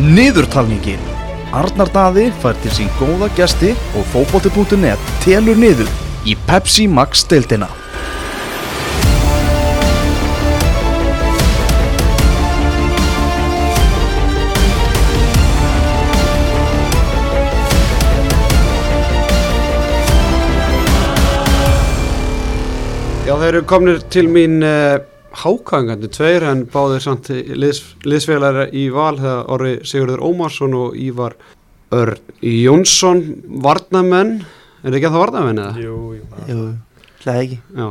Niðurtalningin Arnar Daði fær til sín góða gesti og fótbolti.net telur niður í Pepsi Max deildina. Já, þeir eru komnir til mín uh, hákangandi tveir en báðir samt liðs, liðsfélagar í val þegar orði Sigurður Ómarsson og Ívar Örn Jónsson Varnamenn, er ekki að það Varnamenn eða? Jú, jú, hlæði ekki. Já,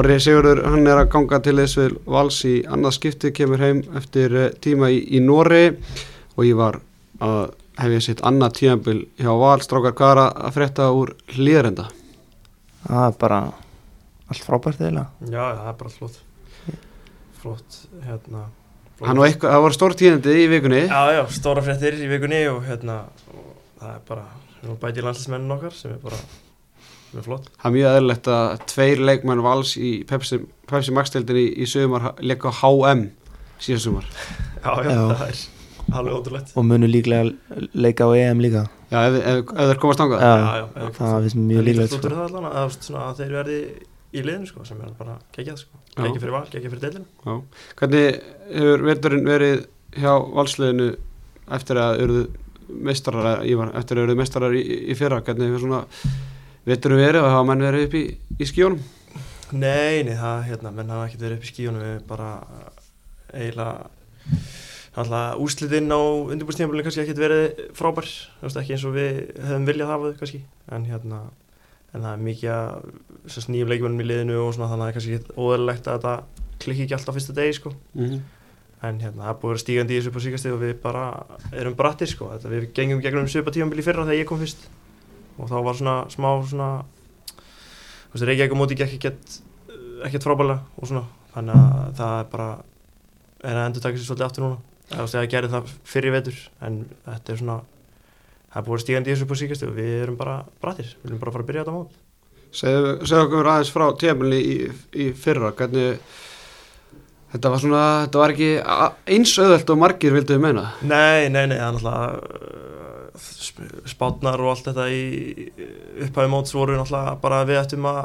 orði Sigurður hann er að ganga til liðsfél vals í annað skipti, kemur heim eftir uh, tíma í, í Nóri og Ívar að hefja sitt annað tíambil hjá val, strákar hvað er að frétta úr hlýðrenda? Það er bara allt frábært eiginlega. Já, það er bara flott Flott, hérna. Hann og eitthvað, það var stór tíðandi í vikunni Já, já, stóra fréttir í vikunni og hérna og það er bara, við erum bæti landslismennin okkar sem er bara, sem er flott Það er mjög eðlilegt að tveir leikmenn vals í Pepsi, Pepsi Max-deildinni í, í sögumar leika HM síðan sumar. Já, já, Já. það er alveg ótrúlegt og munu líklega leika á EM líka Já, ef, ef, ef þeir komast ángað. Já, já, já, það finnst mjög líklegt sko. það allan að, svona, að þeir verði í liðinu sko, sem er bara geggjað sko. Já. Geggjað fyrir val, geggjað fyrir deilinu Hvernig hefur veturinn verið hjá valsliðinu eftir að eruðu meistarar, Ívar, eftir að eruðu meistarar í, í fyrra? Hvernig hefur svona veturinn verið og hafa menn verið upp í, í skjónum? Nei, nei, það, hérna, menn hafa ekkert verið upp í skíunum við bara eiginlega Alltaf úslitinn á undirbúrstíðanbúlinu kannski ekkert verið frábær, ekki eins og við hefum viljað hafa þau kannski, en hérna, en það er mikið nýjum leikmennum í liðinu og svona þannig að það er kannski óðurlegt að þetta klikki ekki alltaf fyrsta degi sko, Mm -hmm. en hérna það er búið að vera stígandi í þessu på síkastíð og við bara erum brattir sko, þetta, við gengum gegnum svipa tímanbíl í fyrra þegar ég kom fyrst. Og þá var svona smá svona, Reykjavík á móti gekk ekkert, ekkert frábælega og svona, þannig að það er bara, er að endur taka sér svolítið aftur núna. Það er að gera það fyrir vetur en þetta er svona það er búið að stígandi í þessu på síkast og við erum bara brattir, við erum bara fara að byrja þetta mót Segðu okkur aðeins frá tímafélni í, í fyrra, hvernig þetta var svona, þetta var ekki eins auðvelt og margir vildu meina. Nei, nei, nei, það er náttúrulega sp- spátnar og allt þetta í upphæfi móts voru náttúrulega bara við ættum að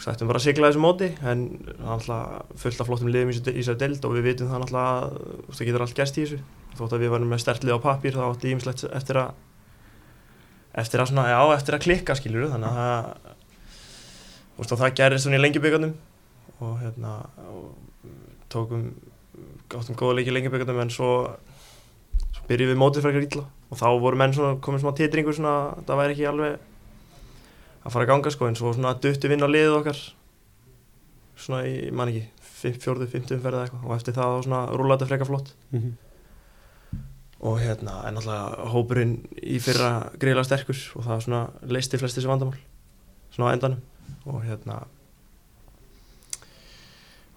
við ættum bara að sigla þessu móti en það er náttúrulega fullt af flottum liðum í þessu- deild og við vitum það náttúrulega að það getur allt gerst í þessu þótt að við varum með stertlið á pappír þá átti ímislegt eftir að eftir að svona, já, eftir að klikka skilur þannig að það veist, það gerist svona í lengjubíkarnum og hérna og tókum gáttum góða leiki í lengjubíkarnum en svo, svo byrjuðum við mótið frekar illa. Og þá voru menn svona komið smá titringur svona, það væri ekki alveg að fara að ganga sko. En svo svona duttu vinn á liðið okkar svona í, ég man ekki fjórðu, fymtu umferð eða eitthvað. Og eftir það þá svona rúlaði þetta frekar flott. Mm -hmm. Og hérna en alltaf hópurinn í fyrra greiðlega sterkur og það svona leisti flest þessi vandamál svona á endanum. Og hérna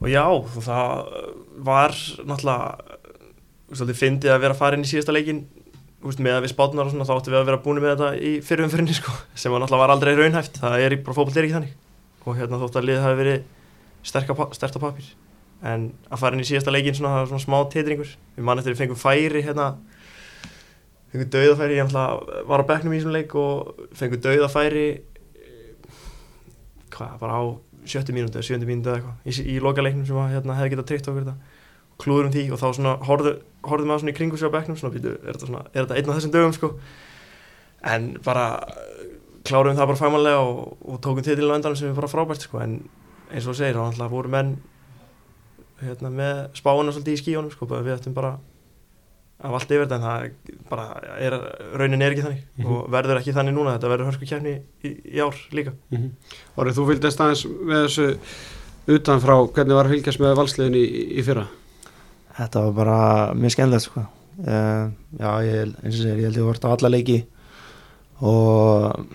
og já það var náttúrulega svolítið fyndið að vera að fara inn í síðasta leikin úst, með að við spátnar og svona þá áttum við að vera búin með þetta í fyrirumfyrinni sko sem var náttúrulega var aldrei raunhæft. Það er í, fótboll er ekki þannig. Og hérna þótt að liðið hafi verið sterk á, sterkt á pappir en að fara inn í síðasta leikin svona, það var svona smá titringur. Við mann eftir við fengum færi hérna. Fengum dauðafæri ég náttúrulega var á bekknum í þessum leik og fengum dauðafæri hvað, bara á sjöttu mínúti eða sjöndu mínúti eða eitthvað í, í loka leiknum sem að, hérna, hefði getað tryggt okkur þetta. Klúðurum því og þá svona horfðu, horfðu maður svona í kringu sig á bekknum svona, býtu, er þetta, þetta einn af þessum dögum sko? En bara klárum það bara fæmanlega og, og tókum titilin á endanum sem er bara frábært sko. En eins og segir, þá voru menn hérna, með spáuna svolítið í skíunum sko, við ættum bara af allt yfir þetta en það er bara er, raunin er ekki þannig Mhm. og verður ekki þannig núna, þetta verður hörsku kefni í, í ár líka Orðið, þú fylgdist aðeins með þessu utan frá hvernig var að fylgjast með valsliðin í, í fyrra? Þetta var bara mjög skemmtilegt sko. uh, Já, ég, eins og segir, ég held ég vort á alla leiki og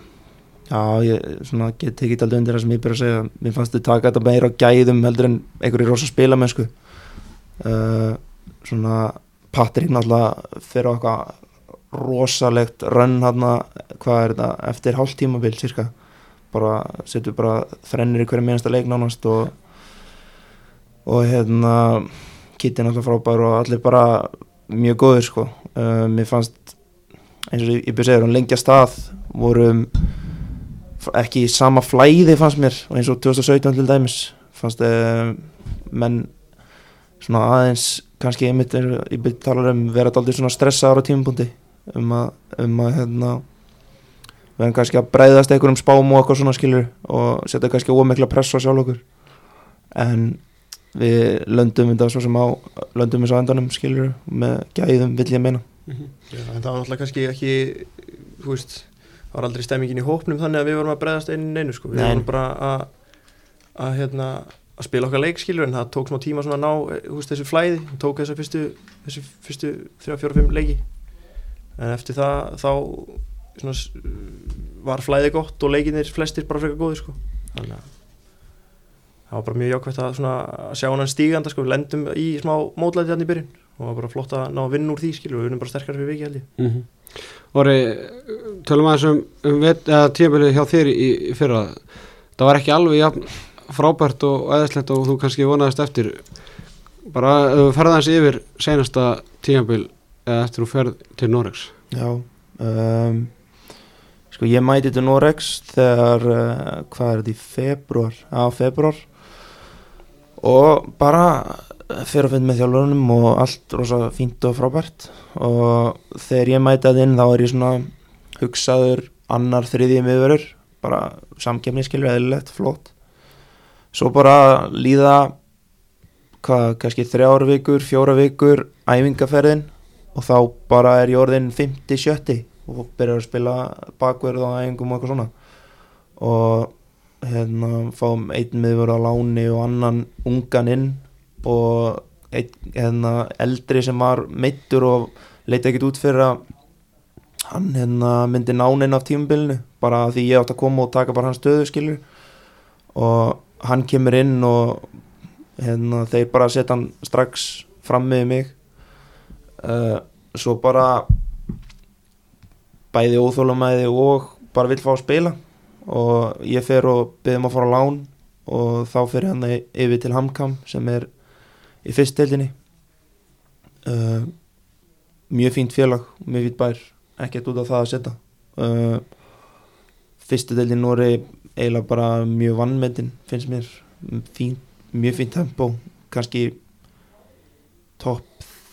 já, ég svona, get tekið alltaf undir það sem ég byrja að segja. Mér fannst þið taka þetta meira á gæðum heldur en einhverju rosa spilamennsku. Uh, svona Patrik náttúrulega fyrir okkar rosalegt rönn hann hvað er þetta, eftir hálft tímabil cirka, bara setur bara þrennir í hverju minnasta leik nánast og og hérna Kitty náttúrulega frábær og allir bara mjög góður sko. Uh, mér fannst eins og ég byrja segja hún lengja stað vorum ekki sama flæði fannst mér eins og 2017 til dæmis fannst uh, menn svona aðeins kannski einmitt er, ég byrja talar um vera aldrei svona stressaður á tímapunkti um að, um að hérna við erum kannski að breyðast einhverjum spám og eitthvað svona skilur og setja kannski ómikla press á sjálf okkur. En við löndum þetta svo sem á löndum þess að endanum skilur með gæðum vill ég meina Já, en það var náttúrulega kannski ekki þú veist, var aldrei stemmingin í hópnum þannig að við vorum að bregðast einu einu sko. við Nei. vorum bara að að, hérna, að spila okkar leik skilur en það tók smá tíma svona að ná eh, þú veist, þessu flæði, það tók þessa fyrstu þessu fyrstu 3-4-5 leiki en eftir það þá svona, var flæði gott og leikinir flestir bara frekar góði sko. þannig að það var bara mjög jákvæmt að, svona, að sjá hann stíganda sko. við lendum í smá mótlæti hann í byrjun og það var bara flott að ná að vinna úr því skilur við vinnum bara sterkar fyrir viki held ég. Mm Orri, tölum aðeins um, um tímabilið hjá þér í, í fyrra. Það var ekki alveg jafn frábært og eðislegt og þú kannski vonaðist eftir. Bara þú ferð aðeins yfir senasta tímabil eða eftir þú ferð til Norex Já um, Sko ég mæti til Norex þegar uh, hvað er þetta í februar á februar og bara fyrir að finna með þjálfurunum og allt rosa fínt og frábært. Og þegar ég mæti að inn þá er ég svona hugsaður annar þriðið miðverður bara samkefniskilur eðlilegt, flott. Svo bara líða hvað, kannski þrjár vikur, fjóra vikur æfingaferðin og þá bara er ég orðin 50-70 og byrjar að spila bakverð á æfingum og eitthvað svona. Og hérna fáum einn miður á láni og annan ungan inn og einn hérna, eldri sem var meittur og leita ekkert út fyrir að hann hérna, myndi nánin af tímabilinu bara því ég átt að koma og taka bara hans stöðu skilur. Og hann kemur inn og hérna, þeir bara setja hann strax fram með mig. Uh, svo bara bæði óþólumæði og bara vill fá að spila. Og ég fer og byrðum að fara á lán og þá fer hann yfir til Hamkam sem er í fyrstdeildinni. Uh, mjög fínt félag mjög fínt bær, ekkert út af það að setja. Uh, fyrstdeildin Nóri eiginlega bara mjög vannmyndin finnst mér. Fín, mjög fínt tempo kannski topp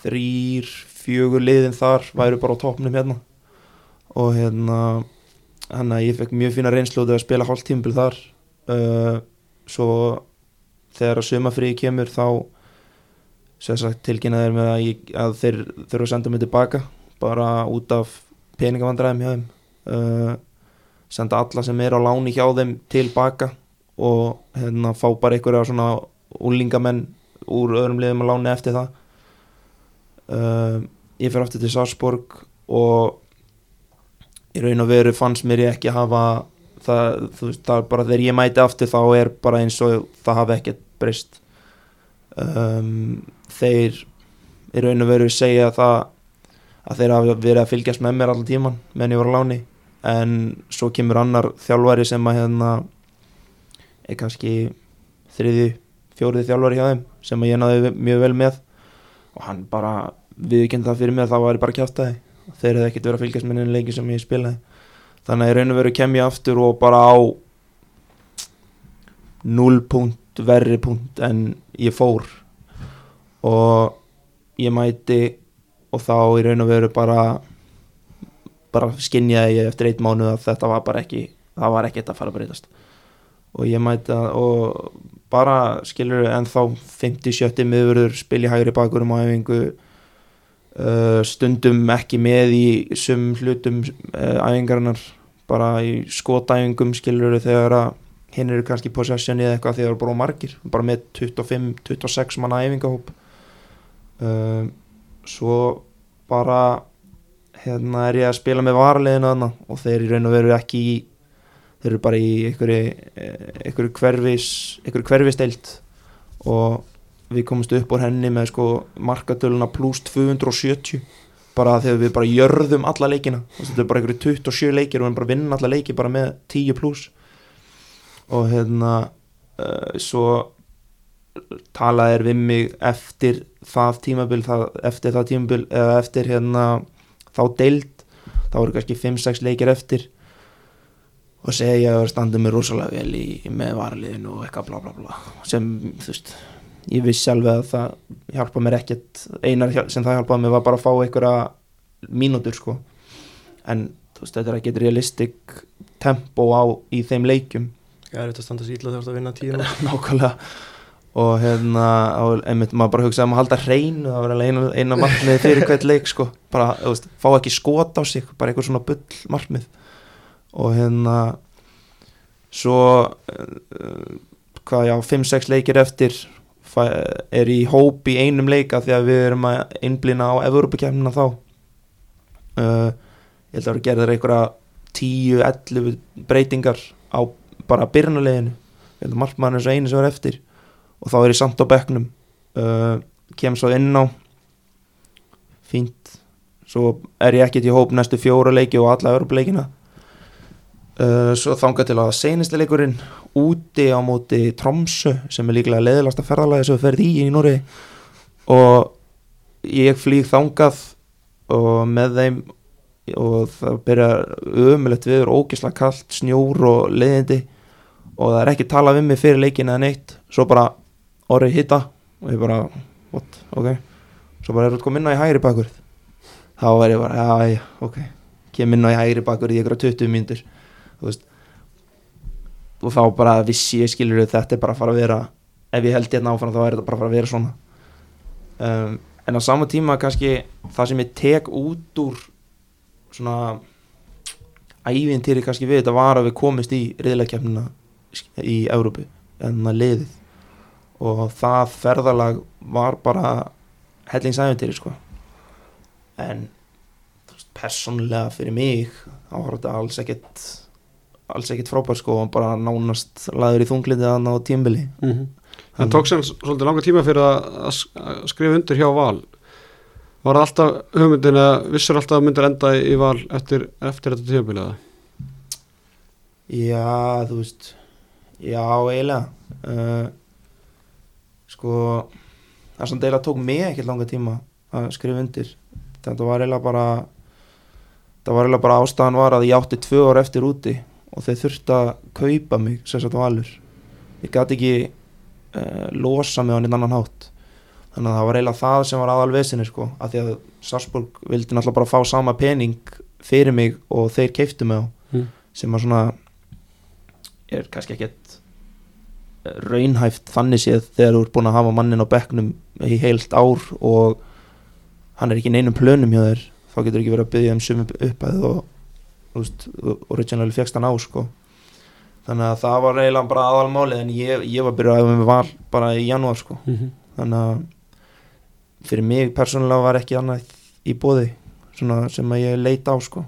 þrýr, fjögur liðin þar væru bara á toppnum hérna. Og hérna hann að ég fekk mjög fína reynslu út af að spila hálft tímbil þar. Uh, svo þegar að sumafríði kemur þá sem sagt tilkynnaðir með að, ég, að þeir þurfa að senda mig tilbaka bara út af peningavandræðum hjá þeim. Uh, senda alla sem er á láni hjá þeim tilbaka og hérna fá bara einhverja svona úlingamenn úr öðrum liðum að láni eftir það. Uh, ég fyrir aftur til Sarsborg og í raun og veru fannst mér ég ekki hafa það, þú veist, það er bara þegar ég mæti aftur þá er bara eins og það hafi ekkert breyst um, þeir í raun og veru segja það að þeir hafi verið að fylgjast með mér allan tíman meðan ég var á láni. En svo kemur annar þjálfari sem að hérna er kannski þriði, fjóriði þjálfari hjá þeim sem að ég náði mjög vel með. Og hann bara viðkynnt það fyrir mér að það var bara kjátaði þeir hefði ekkert verið að fylgjast með henni leiki sem ég spilaði. Þannig að í raun og veru kem ég aftur og bara á 0 punkt verri punkt en ég fór. Og ég mæti og þá í raun og veru bara bara skinjaði ég eftir eitt mánu að þetta var bara ekki það var ekkert að fara að breytast. Og ég mæti að og bara skilur en þá 50-70 miðurður spil í hægri bakur um æfingu uh, stundum ekki með í sum hlutum uh, æfingarinnar bara í skotæfingum skilur þegar að hinn eru kannski possession eða eitthvað þegar það eru bara margir. Bara með 25-26 manna æfingahóp. Uh, svo bara hérna er ég að spila með varleginu þarna og þeir í raun og veru ekki í þeir eru bara í einhverju hverfis einhverju hverfisteilt og við komumst upp úr henni með sko markatöluna pluss 270 bara þegar við bara jörðum alla leikina. Þetta er bara einhverju 27 leikir og við bara vinna alla leiki bara með 10 pluss og hérna uh, svo talað er við mig eftir það tímabil það, eftir það tímabil eða eftir hérna þá deild. Þá eru kannski 5-6 leikir eftir. Og segja að standa mig rosalega vel í, með varaliðinu og eitthvað bla bla bla. Sem þú veist ég vissi alveg að það hjálpa mér ekkert. Einar sem það hjálpaði mér var bara að fá einhverja mínútur sko. En þú veist þetta er ekki realistik tempo á í þeim leikjum Það er þetta að standa sér ítla þegar þú ert að vinna tíma nákvæmlega. Og hérna einmitt maður bara hugsaði að halda hreinu það var alveg eina, eina markmið fyrir hvert leik sko, bara, þú veist, fá ekki skot á sig bara einhver svona bull markmið og hérna svo uh, hvað já, 5-6 leikir eftir er í hóp í einum leika því að við erum að einblina á Evrópakefnina þá. Uh, ég held að það eru gerðir einhverja 10-11 breytingar á bara byrnuleginu að markmaðurinn er svo einu sem er eftir. Og þá er ég samt á bekknum. Uh, kem svo inn á. Fínt. Svo er ég ekkert í hóp næstu fjóra leiki og alla Evropleikina uh, svo þanga til að seinasti leikurinn úti á móti Tromsö sem er líklega leðilasta ferðalagi sem ferði í í Núri og ég flýg þangað og með þeim og það byrja ömulegt viður, ógislega kallt, snjór og leiðindi og það er ekki talað við mig fyrir leikin eða neitt. Svo bara orðið hitta og ég bara, what, ok. Svo bara er þetta komið inn á í hægri bakur þá er ég bara, já, já, ok. Kem inn á í hægri bakur í ykkur 20 mínútur. Þú veist. Og þá bara vissi ég skilur þetta er bara að fara að vera ef ég held hérna áfram þá er þetta bara að fara að vera svona. Um, en á sama tíma kannski það sem ég tek út úr svona ævintýri kannski við þetta var að við komist í riðleikjafnina í Európu en að liðið. Og það ferðalag var bara hellingsæventýri sko. En persónulega fyrir mig þá var þetta alls ekkert alls ekkert frábær sko og bara nánast laður í þunglindi að ná tímbili mm Það tók sem svolítið langa tíma fyrir að, að sk- að skrifa undir hjá Val. Var það alltaf hugmyndin að vissur alltaf að myndir enda í Val eftir, eftir þetta tímabiliða? Já, þú veist Já, eiginlega. Uh, Sko Það sem deila tók mig ekkert langa tíma að skrifa undir. Þetta var eiginlega bara Það var eiginlega bara ástæðan var að ég átti tvö ár eftir úti og þeir þurfti að kaupa mig sagt valur. Ég gæti ekki uh, losa mig á neitt annan hátt. Þannig að það var eiginlega það sem var aðal vesinni sko af því að Sarsborg vildi náttúrulega bara fá sama pening fyrir mig og þeir keiftu mig á Mm. sem að svona er kannski ekkert raunhæft þannig séð þegar þú ert búin að hafa mannin á bekknum í heilt ár og hann er ekki neinum plönum hjá þér þá getur ekki verið að byggja um sumi uppæð og veist, originally fegst hann á sko. Þannig að það var eiginlega bara aðalmálið en ég, ég var byrjað að með val bara í janúar sko. Mm þannig að fyrir mig persónulega var ekki annað í bóði sem að ég leita á sko.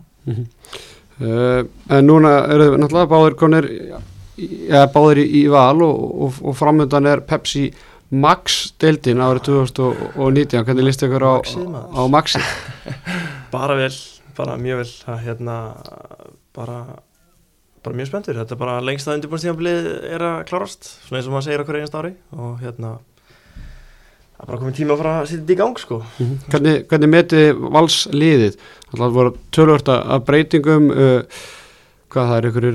Uh, en núna eru náttúrulega báðir konir ja, báðir í, í val og, og, og framöndan er Pepsi Max deildin árið 2019 hvernig líst ykkur á, á Maxi? bara vel, bara mjög vel. Það hérna bara bara mjög spenntur, þetta er bara lengsta undirbúinstíðanblið er að klárast svona eins og maður segir okkur einast ári. Og hérna það er bara komið tíma að fara að setja þetta í gang sko. Hvernig, hvernig meti vals liðið það voru tölvört að breytingum uh, hvað það er ykkur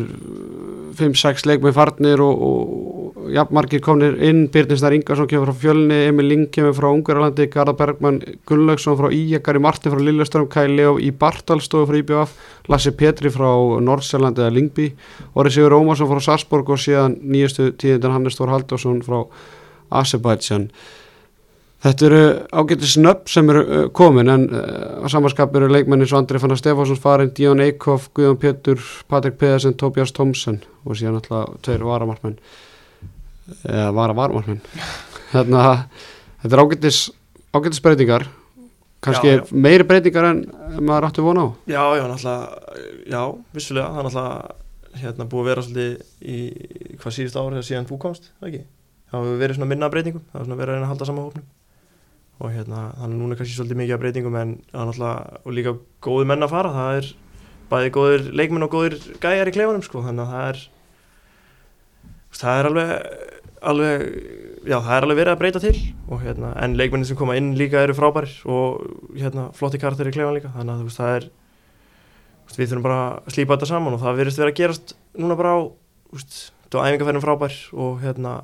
5-6 leikmið farnir og, og jafnmargir komnir inn. Byrninsdar Ingarsson kemur frá Fjölni Emil Ling kemur frá Ungarlandi Garða Bergmann Gunnlaugsson frá Íjakari Martin frá Lilleström Kai Leo í Bartalstofu frá IBF Lassi Petri frá Nordsjælandi eða Lingby Orri Sigur Ómarsson frá Sarsborg og síðan nýjastu tíðindan Hannes Þór Halldórsson frá Azerbaijan Þetta eru ágættis nöfn sem eru uh, komin en uh, á samanskap eru leikmenni svo Andri Fannar Stefánsson farin, Díón Eikhoff, Guðjón Pétur, Patrik Pedersen, Tobias Thomsen og síðan alltaf tveir varamartmenn eða vara varamartmenn Þarna, þetta er ágættis ágættis breytingar. Kannski Já, já. meiri breytingar en maður áttu vona á. Já, já, náttúrulega, já, vissulega, það er náttúrulega hérna búið að vera svolítið í hvað síðust ár eða síðan þú komst, ekki? Það hefur verið svona minna breytingum, það hefur verið að reyna að halda saman hópnum og hérna, þannig núna kannski svolítið mikið af breytingum en náttúrulega, og líka góði menn að fara, það er bæði góðir leikmenn og góðir gæjar í klefanum, sko, þannig að það er, þú það er alveg alveg já, það er alveg verið að breyta til. Og, hérna, en leikmennin sem koma inn líka eru frábærir og hérna, flotti karakter í klefan líka. Þannig að þú veist, það er þú veist, við þurfum bara að slípa þetta saman og það virðist vera að gerast núna bara á þú veist, var æfingarferðin frábær og hérna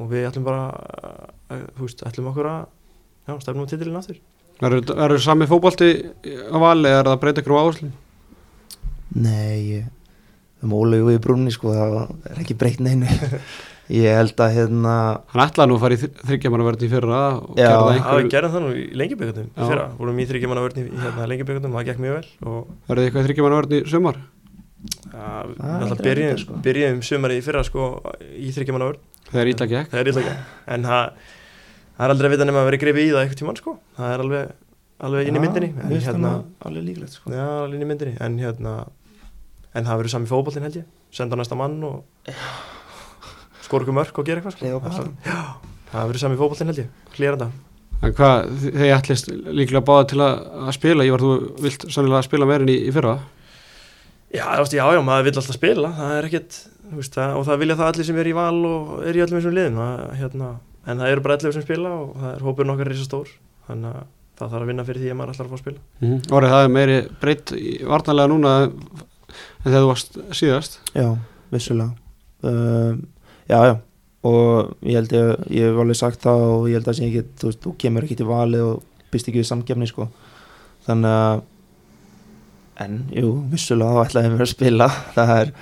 og við ætlum bara að, þú veist, ætlum okkur að já, stefnum á titilin aftur Verður verður sami fótbolti á vali eða er það að breyta ykkur á áherslu? Nei, um ólegu við brúnni sko, það er ekki breytt neinu ég held að hérna Hann ætlaði nú að fara í þryggjamannaverðin í fyrra og Já. gerði það Já, við einhverju gerðum það nú í lengjabögundum Já. fyrra, vorum í þryggjamanna vörn í í, hérna, lengjabögundum, það gekk mjög vel og Verður þið eitthvað þryggjamannaverðin í Það er við alltaf sko. byrjum sumari í fyrra sko í þryggjamanna vörn, Þegar ítla gekk. Það er illa ekki en það, það er aldrei að vita nema að vera grifið í það eitthvað tímann sko, það er alveg, alveg inn í myndinni. en, hérna, hérna, alveg líklegt sko. já, alveg inn í myndinni. En hérna, en það verður sami fótboltinn held ég, senda næsta mann og skora okkur mörk og gera eitthvað sko. Það verður sami fótboltinn held ég, klíranda En hvað, þegar ég ætlist líklega báða til að, að spila. Ég var þú vilt sannilega að spila meirin í, í fyrra Já, þú veist, já, já, maður vill alltaf spila, það er ekkert, þú veist, það, og það vilja það allir sem er í val og er í öllum þessum liðum, það, hérna, en það eru bara allir sem spila og það er hópurinn okkar risa stór, þannig að það þarf að vinna fyrir því að maður ætlar að fá að spila. mm -hmm. Orðið það er meiri breytt varnarlega núna en þegar þú varst síðast. Já, vissulega. Uh, Já, já. Og ég held ég, ég hef alveg sagt það og ég held að ég get, þú veist, þú kemur ekki til vali og byrst ekki við samgefni sko. Þannig að en, jú, vissulega þá ætlaði mér að spila. Það er,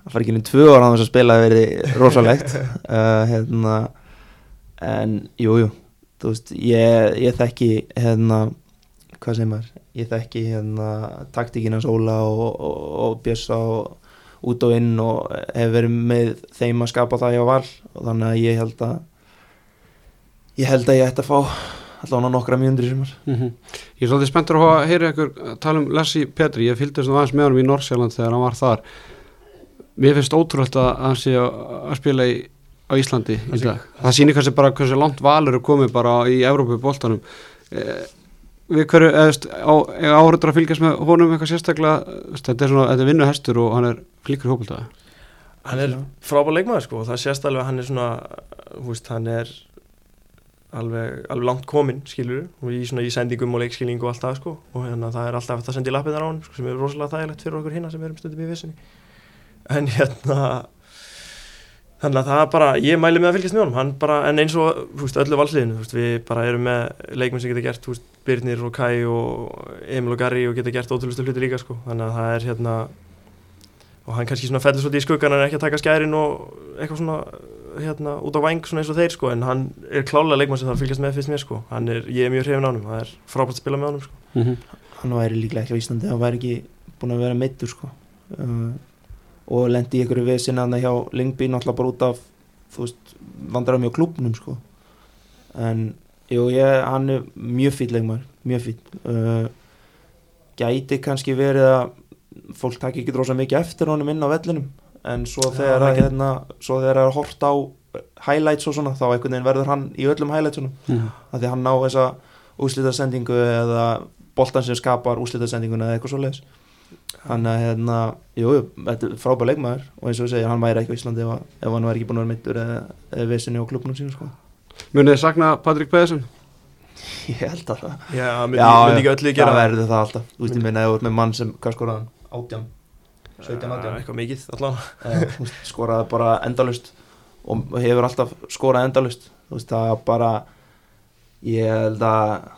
það fara ekki í tvö ára á þess að spila það verið rosalegt. Uh, hérna en, jú, jú, þú veist ég, ég þekki, hérna hvað segir maður, ég þekki hérna taktíkina Óla og, og, og Bjössa og út og inn og hef verið með þeim að skapa það ég var og þannig að ég held að ég held að ég ætti að fá allavega nokkra mjöndur í sumar. Mm Ég er svolítið spenntur að fá að heyra ykkur tala um Lessi Petri, ég fylgdist nú aðeins með honum í Norsjöland þegar hann var þar. Mér finnst ótrúlega að hann sé að spila í, á Íslandi í dag. Það sýnir kannski bara hversu langt valur er komið bara í Evrópu boltanum eh, Við hverju, eða áhörður að fylgjast með honum eitthvað sérstaklega? Þetta er svona, þetta er vinnuhestur og hann er flíkur í hópultaði Hann er frábær leikmaður sko. Það sést alveg að hann er svona, þú veist, hann er alveg, alveg langt kominn, skilur og í svona í sendingum og leikskilningu og allt það sko. Og hérna það er alltaf að lappið þar á hann sko, sem er rosalega þægilegt fyrir okkur hinna sem erum stundum í vissinni en hérna þannig að það bara, ég mæli með að fylgjast með honum. Bara, en eins og, veist, öllu valsliðinu veist, við bara erum með leikmenn sem geta gert veist, Birnir og Kai og Emil og Garri og geta gert ótrúlustu hluti líka sko. Þannig að það er hérna og hann kannski svona fellur svolítið í skuggan en er ekki að taka skærin og eitthvað svona hérna út á væng svona eins og þeir sko en hann er klálega leikmann sem þarf að fylgjast með fyrst mér sko hann er, ég er mjög hrifin á honum, það er frábært að spila með honum sko mm -hmm. hann væri líklega ekki á Íslandi hann væri ekki búin að vera meittur sko. uh, og lendi í einhverju vesin hann hjá Lingby náttúrulega bara út af þú veist, vandrar mjög klubnum sko. en jú, ég, hann er mjög fýll leikmar mjög fýll uh, gæti kannski verið að fólk takk ekki drósa mikið eftir honum inn á vellinum en svo Já, þegar að ekki. hérna, svo þegar að hort á highlights og svona þá einhvern veginn verður hann í öllum highlightsunum. Að því hann ná þessa úslítasendingu eða boltan sem skapar úslítasendinguna eða eitthvað svo leiðis hann að hérna, jú, þetta er frábær leikmaður og eins og segja, hann væri ekki á Íslandi ef, ef hann væri ekki búin að vera mittur eða, eða vesinni á klubnum sínum sko. Munið þið sakna Patrik Pedersen? ég held að það. Já, myndi, myndi ekki öllu gera það verður það alltaf, þú veist, ég meina ef þú ert með mann sem, hvað skoraði hann, átján 17 Já, átján eitthvað mikið Eh, veist, skoraði bara endalust og hefur alltaf skorað endalust þú veist, það bara ég held að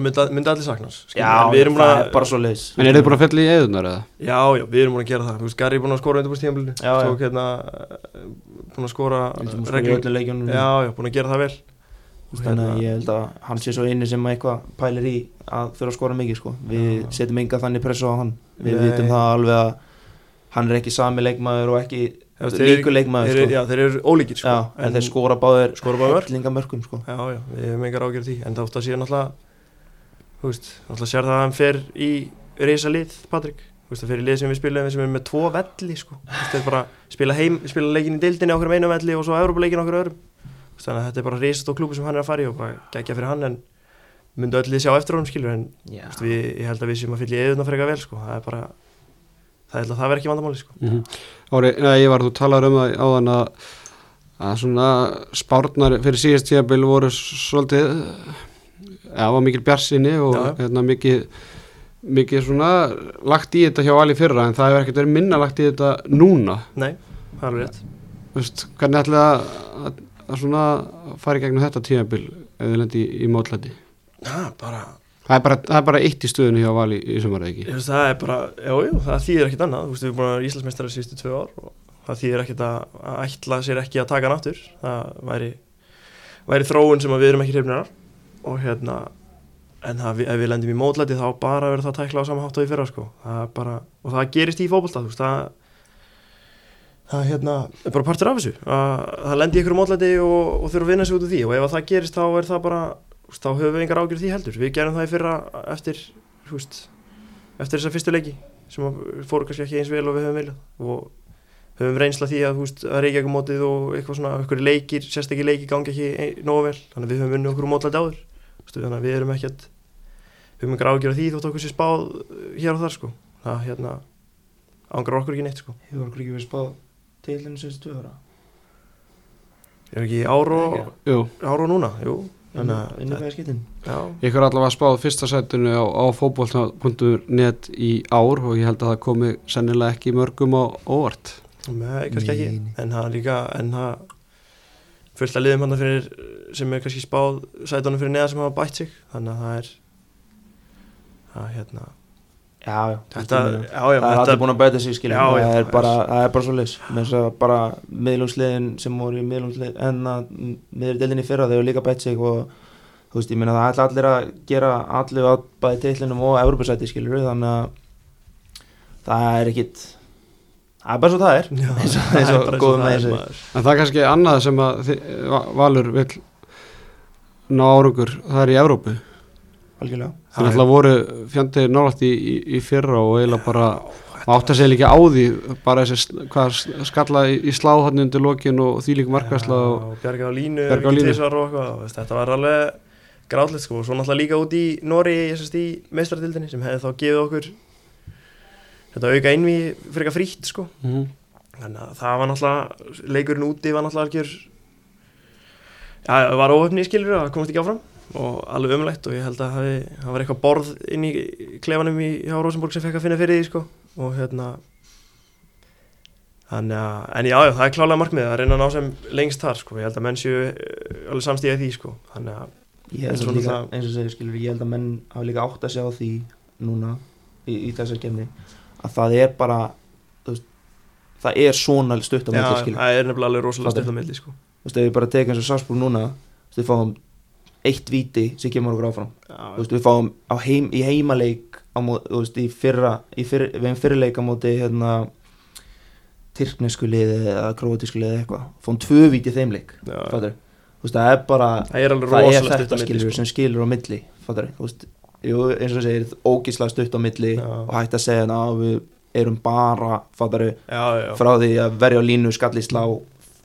myndi, myndi allir sakna hans skilur, já, er bara svo leiðis En er þið búin að fella í eðunar eða? Já, já, við erum búin að gera það. Þú veist, Garri er búin að skora undirbúst tíðanbílinu Já, já. Tók hérna eh, Búin að skora í reglu öllu leikjunum Já, já, búin að gera það vel. Þannig hérna- að ég held að hann sé svo inni sem eitthvað pælir í að þurfa að skora mikið sko. við setjum enga þannig pressu á hann. Við vitum það alveg að hann er ekki sami leikmaður og ekki líku leikmaður þeir, sko. Já, þeir eru ólíkir sko. Já, en, þeir skora báðir skora bara mörg hellinga mörgum sko. Já, já, við hefum engar ágjörð því En það átt að sé náttúrulega Þú veist, náttúrulega sér það að hann fer í Reysa lið, Patrik Þú veist, það fer í lið sem við spilum sem er með tvo velli sko. Þú veist, þeir bara spila, heim, spila leikin í deildinni á okkur einu velli og svo Európa-leikin á okkur öðrum Þannig að þetta er bara reysast á klúbu sem hann er að fara í og bara gegja fyrir hann en myndu öll lið sjá eftir honum skilur en við, ég held að við séum að fylla í eðuna frekar vel sko. það er bara það, held að það verð ekki vandamáli sko. Mm Ári, neða, ég var, þú talaður um það áðan að að svona spárnar fyrir síðast tíðabil voru svolítið eða var mikil bjarsinni og Já. hérna, mikið mikið svona lagt í þetta hjá Ali fyrra en það hefur ekkert verið minna lagt í þetta núna Nei, það er alveg rétt Vist, hvernig ætlaði að, að, að svona fara í gegnum þetta tíðabil ef þið lendi í, í mótlæti Já, bara það er, bara, það er bara eitt í stöðunni hjá Vali í sumar eða ekki? Veist, það er bara, já, já, það þýðir ekkert annað. Veist, við erum búin að vera Íslandsmeistari síðustu tvö ár og það þýðir ekkert að, að ætla sér ekki að taka hann aftur. Það væri, væri þróun sem við erum ekki hrifnir af. Og hérna en það, ef við lendum í mótlæti þá bara verður það að tækla á sama hátt og í fyrra sko. það bara, og það gerist í veist, það það hérna, er bara partur af þessu. Að, það lendi ykkur mótlæti og, og þurfa að vinna sig út úr því. Og ef að það gerist þá er það bara veist, þá höfum við engar ágjur því heldur. Við gerum það í fyrra eftir veist, eftir þessa fyrstu leiki sem að fóru kannski ekki eins vel og við höfum viljað. Og höfum reynsla því að, þú veist, að Reykjavík mótið og eitthvað svona, eitthvað leikir, sérstaklega leiki gangi ekki ein- nógu vel, þannig að við höfum vunnið okkur um mótlæti áður, veist, þannig að við erum ekkert við höfum engar ágjör af því þótt okkur sé spáð uh, hér og þar sko, það hérna ángar okkur ekki neitt sko, Hefur okkur ekki verið spáð til henni sem tvö ára? Er ekki ár og Jú, ár og núna, jú að, ykkur allavega spáð fyrsta sætunu á, á fótbolta.net í ár og ég held að það komi sennilega ekki mörgum á óvart. Með, kannski ekki. Nei, nei. en það líka, en það fullt að liðum hann fyrir sem er kannski spáð sætunum fyrir neða sem hafa bætt sig. Þannig að það er það hérna Já, þetta, já, já, það er allir búin að bæta sig skiljum Já, það, er það er- bara, það er bara svo leys með þess að bara miðlungsliðin sem voru í miðlungsliðin en að miður deildinni fyrra þau hefur líka bætt sig og þú veist, ég meina það ætla allir að gera allir að bæði teitlinum og Evropasæti skiljur þannig að það er ekkit það er bara svo það er. Eins og- það eins er og það með er, þessu. maður. en það er kannski annað sem að Valur vil ná árangur, það er í Evrópu algjörlega þannig að það voru fjandi nálægt í, í, í fyrra og eiginlega bara átt að segja líka á því bara þessi hvað skalla í, í sláð hann undir lokin og því líka markasla og Já, og bjarga á línu, Bjarga á línu. og veist, þetta var alveg gráðlegt sko og svo náttúrulega líka út í Nóri í meistardildinni sem hefði þá gefið okkur þetta auka einví fyrir eitthvað frítt sko Mhm. þannig að það var náttúrulega leikurinn úti var náttúrulega algjör já, það var óöfni skilur að það komast ekki áfram og alveg umlegt og ég held að hafi, það var eitthvað borð inn í klefanum í hjá Rosenborg sem fekk að finna fyrir því sko. Og hérna þannig að, en já, já, það er klálega markmið að reyna að ná sem lengst þar sko, ég held að menn séu eh, alveg samstíða því sko, þannig að svona að líka, það- eins og segir skilur ég held að menn hafa líka átt að sjá því núna í, í þessar kemni að það er bara veist, það er svona skilur það er nefnilega alveg rosalega milli sko. Þú veist, ef við bara tekum eins og Sarsbúr núna þú veist, við fáum eitt víti sem kemur okkur áfram. Já, veist, við fáum heim, í heimaleik veist, í fyrra í fyrr, við hefum fyrirleik á móti hérna tyrknesku liði eða króatísku liði eitthvað. Fáum tvö víti þeim leik veist, það er bara það er það er þetta skilur sko. sem skilur á milli jú, eins og það segir ógíslega stutt á milli Já. og hægt að segja að við erum bara fattar já, já, frá því að verja á línu skallíslá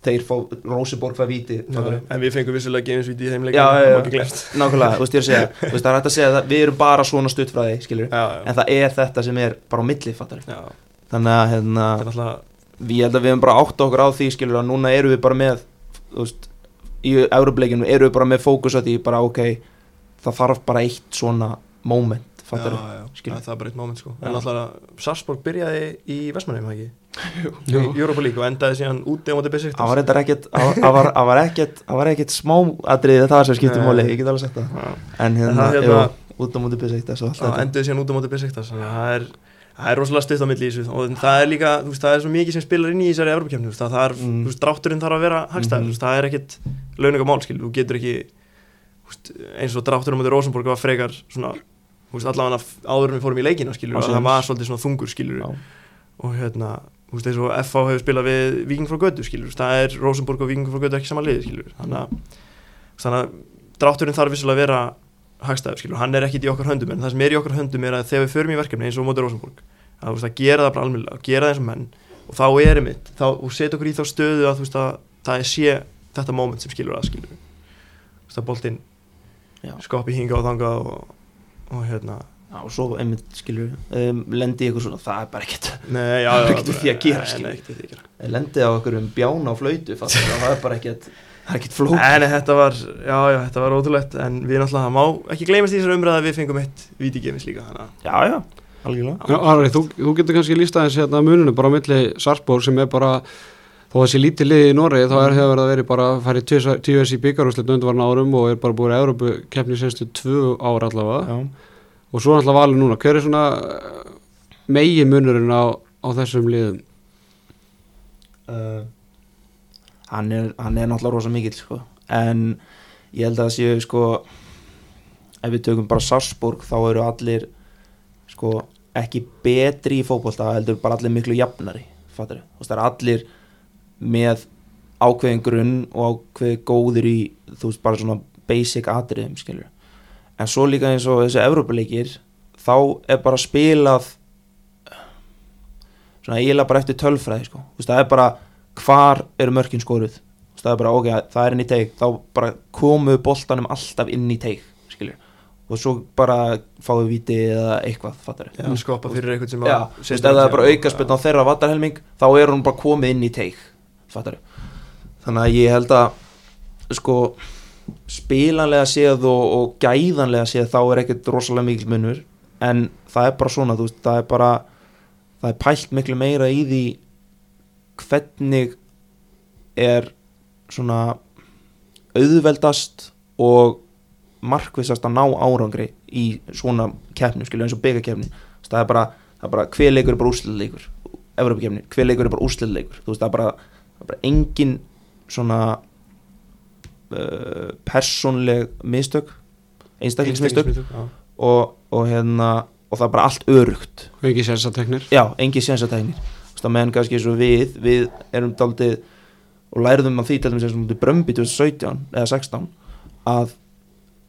þeir fá Róseborg fær víti já, en við fengum vissulega gefinsvíti í Já, já, já. glemt nákvæmlega, þú veist ég er að segja það er hægt að segja að við erum bara svona stutt frá því skilur já, já, en það er þetta sem er bara á milli fattar já, þannig að hérna, ég held að við hefum bara átt okkur á því skilur að núna erum við bara með veist, í Európleikinu erum við bara með fókus á því bara ok það þarf bara eitt svona moment já, já, skilur. það er bara eitt moment sko Já. en alltaf Sarsborg byrjaði í Vestmannheim ekki. Í Europa League og endaði síðan úti á móti Besiktas það var reyndar ekkert það var, það ekkert það ekkert smá atriði það sem skiptir Nei. máli ég get alveg sagt það. En hérna, það hérna- út á allt Já, þetta. endaði síðan út á móti Besiktas það er það er rosalega stutt á milli í þessu. Og það er líka, þú veist, það er svo mikið sem spilar inn í þessari Evropakefni, þú veist, það er, Mm. þú veist, drátturinn þarf að vera hagstæður, Mhm. þú veist, það er ekkit launingamál, skil, þú getur ekki veist, eins og drátturinn á móti Rosenborg var frekar svona, þú veist, allavega áður en við fórum í leikina, skilur, það var svolítið svona þungur, skilur, og hérna, þú veist, eins og FH hefur spilað við Viking frá Götu, skilur, það er Rosenborg og Viking frá Götu ekki sama liði, skilur, þannig að þannig að drátturinn þarf vissulega að vera hagstæður, skilur, hann er ekkit í okkar höndum en það sem er í okkar höndum er að þegar við förum í verkefni eins og móti Rosenborg, að, þú veist, að gera það bara almennilega, að gera það eins og menn og þá er einmitt, þá, setja okkur í þá stöðu að þú veist að það er sé þetta moment sem skilur að skilur þú veist að boltinn skopi hinga og þanga og, og hérna Já, og svo einmitt skilur um, lendi í eitthvað svona, það er bara ekkert Nei, já, Það er ekkert því að gera, nei, skilur. að lendi á okkur um bjána á flöytu það er bara ekkert það er ekkert flók En þetta var, já, já, þetta var ótrúlegt en við náttúrulega, það má ekki gleymast í þessar umræða að við fengum eitt vítigefins líka þannig að Já, já, algjörlega. Já, Ari, þú, þú getur kannski lísta aðeins hérna muninu bara á milli Sarpsborg sem er bara þó að sé lítið liði í Noregi þá er hefur verið að vera bara að fara í tíu þessi byggarúslit undarvarna árum og er bara búið í Európu keppni senstu tvö ára allavega. Já, og svo alltaf valið núna. Hver er svona megi munurinn á, á þessum liðum? Uh, hann, er, hann er náttúrulega rosa mikill sko. en ég held að það séu sko ef við tökum bara Sarsborg þá eru allir sko ekki betri í fótbolta heldur bara allir miklu jafnari fattar við, það er allir með ákveðin grunn og ákveðin góður í þú veist bara svona basic atriðum skilur en svo líka eins og þessi Evrópuleikir þá er bara spilað svona eiginlega bara eftir tölfræði sko. Þú veist, það er bara hvar eru mörkin skoruð. Þú veist, það er bara ok, það er inn í teig. Þá bara komu boltanum alltaf inn í teig skilur og svo bara fáið viti eða eitthvað fattar já, skoppa fyrir eitthvað sem þú veist, ef það er bara aukaspinn á þeirra vatarhelming þá er hún bara komið inn í teig fattar þannig að ég held að sko spilanlega séð og, og gæðanlega séð þá er ekkert rosalega mikil munur. En það er bara svona, veist, það er bara það er pælt miklu meira í því hvernig er svona auðveldast og markvissast að ná árangri í svona keppnum, skilju, eins og byggakefni það er bara, bara hver leikur er bara úrsliðleikur Evropakefni, hver leikur er bara úrsliðleikur þú veist, það er bara, það er bara engin svona uh, persónleg mistök einstaklingsmistök. Og, og hérna og það er bara allt örugt. Og ekki sensateknir já, engi að menn kannski eins og við við erum daldið og lærðum að því til dæmis eins og Brömbi 2017 eða 16 að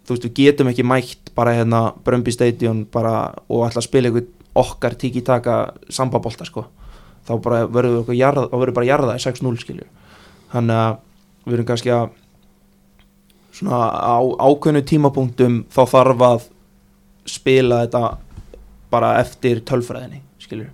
þú veist, við getum ekki mætt bara hérna Brömbi Stadion bara og að spila einhvern okkar tiki-taka sambabólta sko. Þá bara verður við okkur jarða, þá verður bara jarða í 6-0 skilju þannig að við erum kannski að svona á ákveðnu tímapunktum þá þarf að spila þetta bara eftir tölfræðinni skilju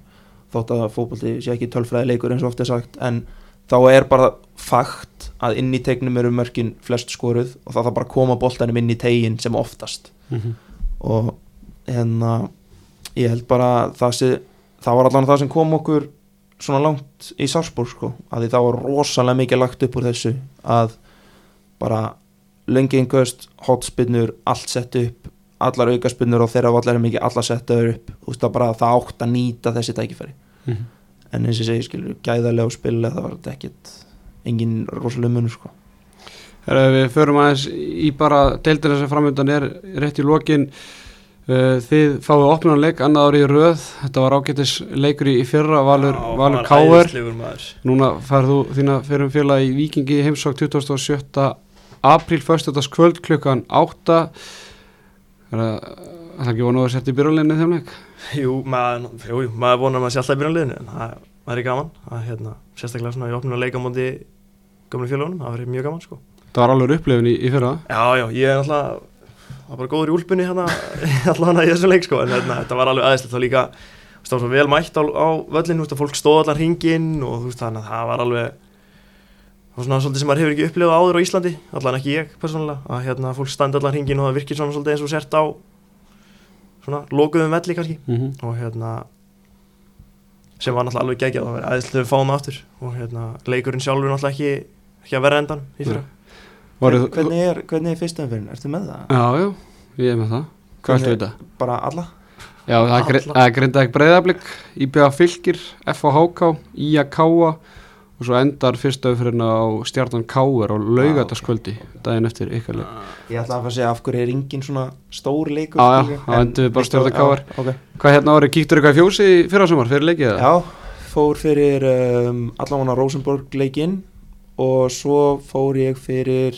þótt að fókbalti sé ekki tölfræði leikur eins og oft er sagt en þá er bara fakt að inn í tegnum eru mörkin flest skoruð og það þarf bara að koma boltanum inn í tegin sem oftast mm -hmm. og hérna ég held bara að það sé það var allan það sem kom okkur svona langt í Sársborg sko að því það var rosalega mikið lagt upp úr þessu að bara löngingaust, hotspinnur allt sett upp, allar aukaspinnur og þeirra var allar mikið allar settaður upp þú veist það bara það átt að nýta þessi tækifæri Mm -hmm. en eins og ég segi skilur gæðarlega og spilulega það var þetta ekkit engin rosalega munur sko Við förum aðeins í bara deildina sem framöndan er rétt í lokin Þið fáið opnunarleik annað ári í röð Þetta var ágættis leikur í fyrra Valur, Já, Valur Káver. Núna færðu þína fyrir í Víkingi í heimsók 27. apríl, föstudags kvöld klukkan 8 Það er það ekki vonu að setja í byrjuleginni þeim leik? Jú, maður, maður vonar að sé alltaf í byrjanliðinu en það það er gaman að hérna, sérstaklega svona í opnum að leika á móti gömlu félagunum, það verið mjög gaman sko. Það var alveg upplifin í, í fyrra. Já, já, ég er alltaf var bara góður í úlpunni hérna allavega í þessum leik sko, en hérna, þetta var alveg aðeinslegt þá líka, það var svo vel mætt á, á völlin, þú veist, að fólk stóð allar hringinn og þú veist, þannig að það var alveg það var svona svolítið sem maður hefur ekki upplifað áður á Íslandi, allan ekki ég persónulega, að hérna fólk standi allar hringinn og það virkir svona svolítið eins og sért á svona lokuðum velli kannski mm -hmm. og hérna sem var náttúrulega alveg geggjað það var aðeinslega við fáum það aftur og hérna leikurinn sjálfur náttúrulega ekki, ekki að vera endan í fyrra Voruð, hvernig er, hvernig er fyrstu umfyrin, ertu með það? Já, já, ég er með það Hvað ertu Hvernig- þetta? bara alla? Já, það er, það er grindaðið breyðablík IBA Fylgir, FHK IA Káa og svo endar fyrsta umfyrirna á stjarnan Káur og laugataskvöldi daginn eftir ykkar leik ég ætla að fara að segja af hverju er engin svona stór leikur Já, já, skilur, þá en- endum við bara Já, stjórna KR. ok. Hvað hérna árið, kíktur eitthvað í fjósi í fyrra sumar fyrir leikið það? já, fór fyrir um, allavega Rosenborg leikinn og svo fór ég fyrir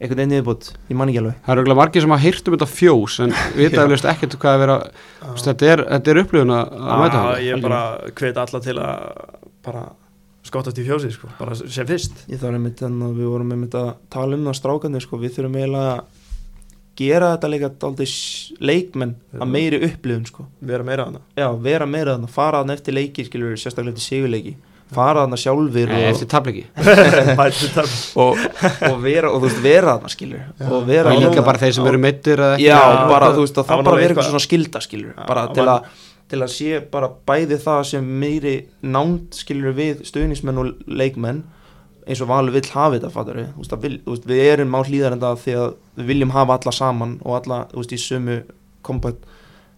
einhvern veginn niðurbútt ég man ekki alveg Það eru eiginlega margir sem hafa heyrt um þetta fjós en vita Já. eflust ekkert hvað að vera þetta, er, þetta er upplifun að að mæta Já, það ég bara hvet alla til að bara skottast í fjósið sko, bara sem fyrst. Ég þarf einmitt en við vorum einmitt að tala um það strákandi sko, við þurfum eiginlega að gera þetta líka aldrei leikmenn Já. að meiri upplifun sko. Vera meira hana já, vera meira þannig, fara þannig eftir leiki skilur, sérstaklega eftir sigurleiki. Fara þarna sjálfur Nei, og, eftir tabliki og, og vera og þú veist vera þarna skilur og vera Það er líka bara þeir sem eru meittir eða ekki já, Já, bara það- þú veist að það það bara vera eitthvað- svona skilda skilur bara það til að til að sé bara bæði það sem meiri nánd skilur við stuðnismenn og leikmenn eins og Valur vill hafa þetta fattar við, veist, vil, veist, við erum á hlýðarenda því að við viljum hafa alla saman og alla veist, í sömu kompakt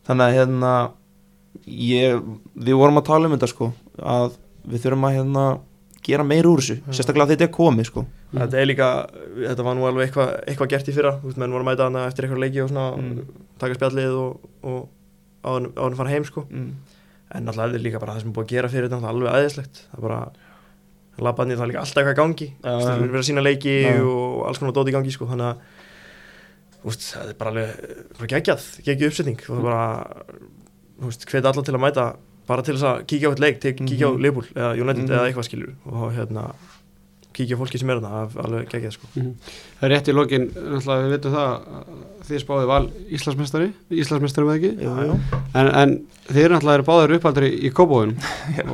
þannig að hérna ég, við vorum að tala um þetta sko að við þurfum að hérna gera meir úr þessu, sérstaklega þetta er komið sko. Þetta er líka, þetta var nú alveg eitthvað eitthva gert í fyrra, þú veist, menn voru mæta eftir eitthvað leiki og svona, Mm. taka spjallið og, og áður áður en fara heim sko mm. en er líka bara það sem er búið að gera fyrir þetta alveg aðeinslegt það er bara labbarnir það er líka alltaf eitthvað gangi veist, já. þeir vera að sína leiki Já. og alls konar dót í gangi sko þannig að veist, það er bara alveg bara geggjað, geggjað uppsetning og það er bara hvet allar til að mæta bara til þess að kíkja á eitt leik, kíkja á Mhm. Liverpool eða United Mhm. eða eitthvað skilur og hérna kíkja á fólki sem er þarna, er alveg geggjað sko. Það er rétt í lokin, við veitum það að þið spáði val Íslandsmeistari Íslandsmeistari með ekki? Jú, jú. en, en þið eru náttúrulega báðir uppaldri í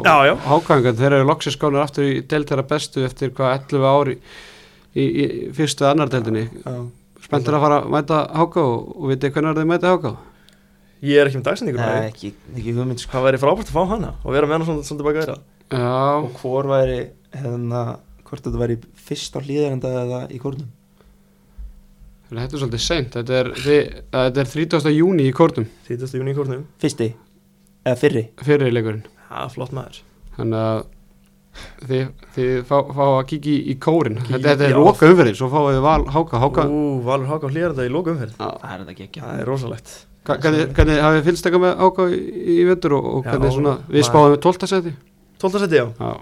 Já, já. Hákangan, þeir eru loksins skónir aftur í deild þeirra bestu eftir hvað 11 ári í, í fyrstu annar deildinni. Já. Spenntur að fara að mæta Háka og, og vitið hvernig þeir mæta Háka ég er ekki með dagsendingur Nei, ekki, ekki hugmynd sko. Hvað væri frábært að fá hana og vera með hana svona, svona tilbaka að vera Já, og hvor væri hérna, hvort þetta væri fyrst á hlýðarenda eða í kórnum. Þetta er svolítið seint. Þetta er, þetta er 30. júni í kórnum. 30. júni í kórnum, fyrsti, eða fyrri. Fyrir leikurinn. Það er flott maður. Þannig að þið, þið fá, fá að kíkja í, í kórin Kíkja- þetta, þetta er já. loka umferðin, svo fáið þið val Háka. Háka. Ú, Valur Háka á hlýjaranda í lóka umferð. Já. það er þetta ekki það er rosalegt. Hva- Hvernig, hvernig hafið þið fylgst eitthvað með Háka í, í vettur og, og Já, hvernig svona, við spáðum með 12. seti 12. seti, já. Já,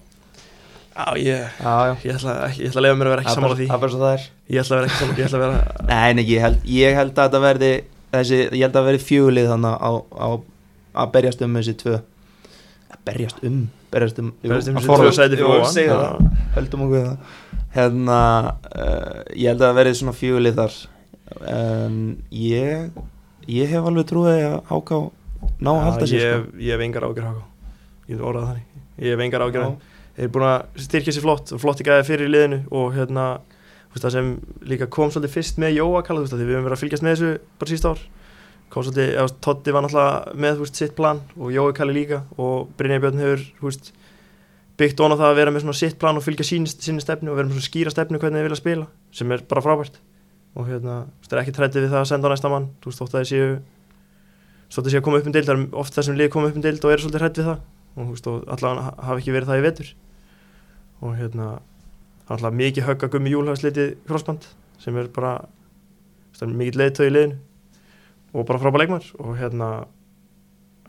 Já, ég, já, já. ég ætla, ekki, ég ætla að lefa mér að vera ekki Það sammála bara- því. það er bara svo það er. Ég ætla að vera ekki sammála, ég ætla að vera nei, nei, ég held, ég held að þetta verði þessi, ég held að verði fjúlið þannig á, á, að berjast um þessi tvö. Að berjast um? Berjast um, Berjast um þessi tvö sæti það. höldum okkur það. Hérna, uh, ég held að það verði svona fjúlið þar. En ég ég hef alveg trúið að háká ná að halda sér ég, sko. hef engar ágjör Háka Ég það hef engar ágjör Eru búin að styrkja sér flott og flott í gæði fyrir í liðinu og hérna það sem líka kom svolítið fyrst með Jóa kalla, þú veist, að því við höfum verið að fylgjast með þessu bara síst ár. Kom svolítið, eða, Toddi var náttúrulega með veist, sitt plan og Jói kalli líka og Brynjar Björn hefur veist, byggt ón á það að vera með svona sitt plan og fylgja sín, sinni stefnu og vera með svona skýra stefnu hvernig þeir vilja spila sem er bara frábært. Og hérna, það er ekki trættið við það að senda á næsta mann þú veist, þótt að þeir séu þótt að séu að koma upp um dild, það er oft þessum lið koma upp um dild og eru svolítið hrætt við það. Og og allavega hafa ekki verið það í vetur og hérna alltaf mikið högg að gummi júlhafslitið crossband sem er bara mikið leiðtöð í liðinu. Og bara frábæð leikmar og hérna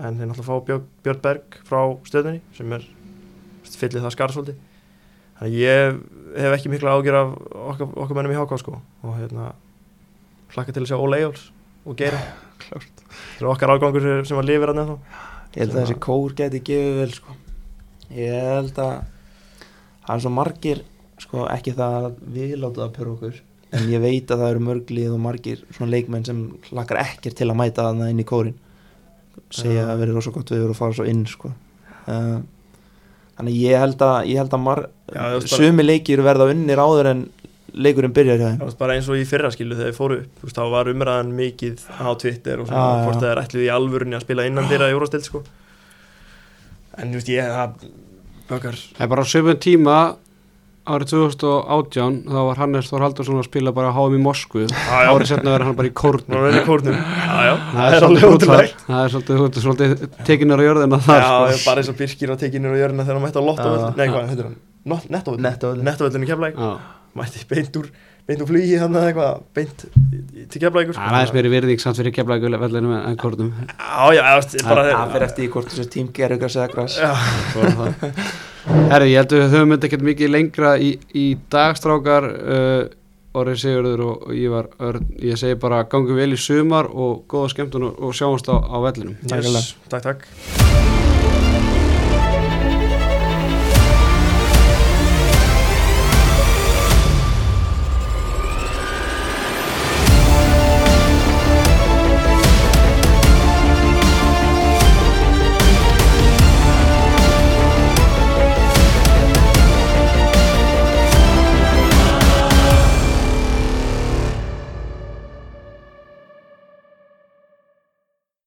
en þeir náttúrulega fá Björn, Björn Berg frá stöðunni sem er fyllið það skar svolítið. Þannig að ég hef ekki mikla ágjör af okkar, okkar mennum í HK sko. Og hérna hlakka til að sjá Óla Eyjóls og Geira. Það er okkar ágangur sem- að lifir hann ennþá. Ég held að þessi kór geti gefið vel sko. ég held að það er svo margir sko, ekki það að við láta það pjör okkur en ég veit að það eru mörglið og margir svona leikmenn sem hlakkar ekkert til að mæta þarna inn í kórin segja að verið rosa gott við og fara svo inn sko. uh, þannig ég held að, ég held að mar, Já, sumi leikir verða unnir áður en leikurinn byrjar hjá Það var bara eins og í fyrra skilu þegar þið fóru upp. Veist, þá var umræðan mikið á Twitter og svona, hvort það er ætluð í alvörunni að spila innan þeirra í Eurostild sko. en þú veist ég það bökar Það er bara á sömum tíma árið 2018 þá var Hannes Þór Haldursson að spila bara HM í Moskvu. Árið setna verður hann bara í kórnum. Er það í kórnum. Já, já, það er svolítið útlægt það er svolítið, svolítið, svolítið tekinar á jörðina þar já, sko. bara eins og Birkir á tekinu og jörna þegar hann mætti á Lotto Já. Nei, hvað, heitir hann? Nettovöllin. Nettovöldin í Já. Mætti beint úr, beint úr flugi hann eða eitthvað Beint í- til Keflækur það er aðeins meiri virðing samt fyrir keflaði vellinu en kórnum Já, já, bara það fyrir eftir í hvort þessi tím að segja græs Já, Herri, ég held að við höfum þetta ekkert mikið lengra í, í dagstrákar uh, Orri Sigurður og, og Ívar Örn ég segi bara gangu vel í sumar og góða skemmtun og, og sjáumst á, á vellinum. Yes, takk, takk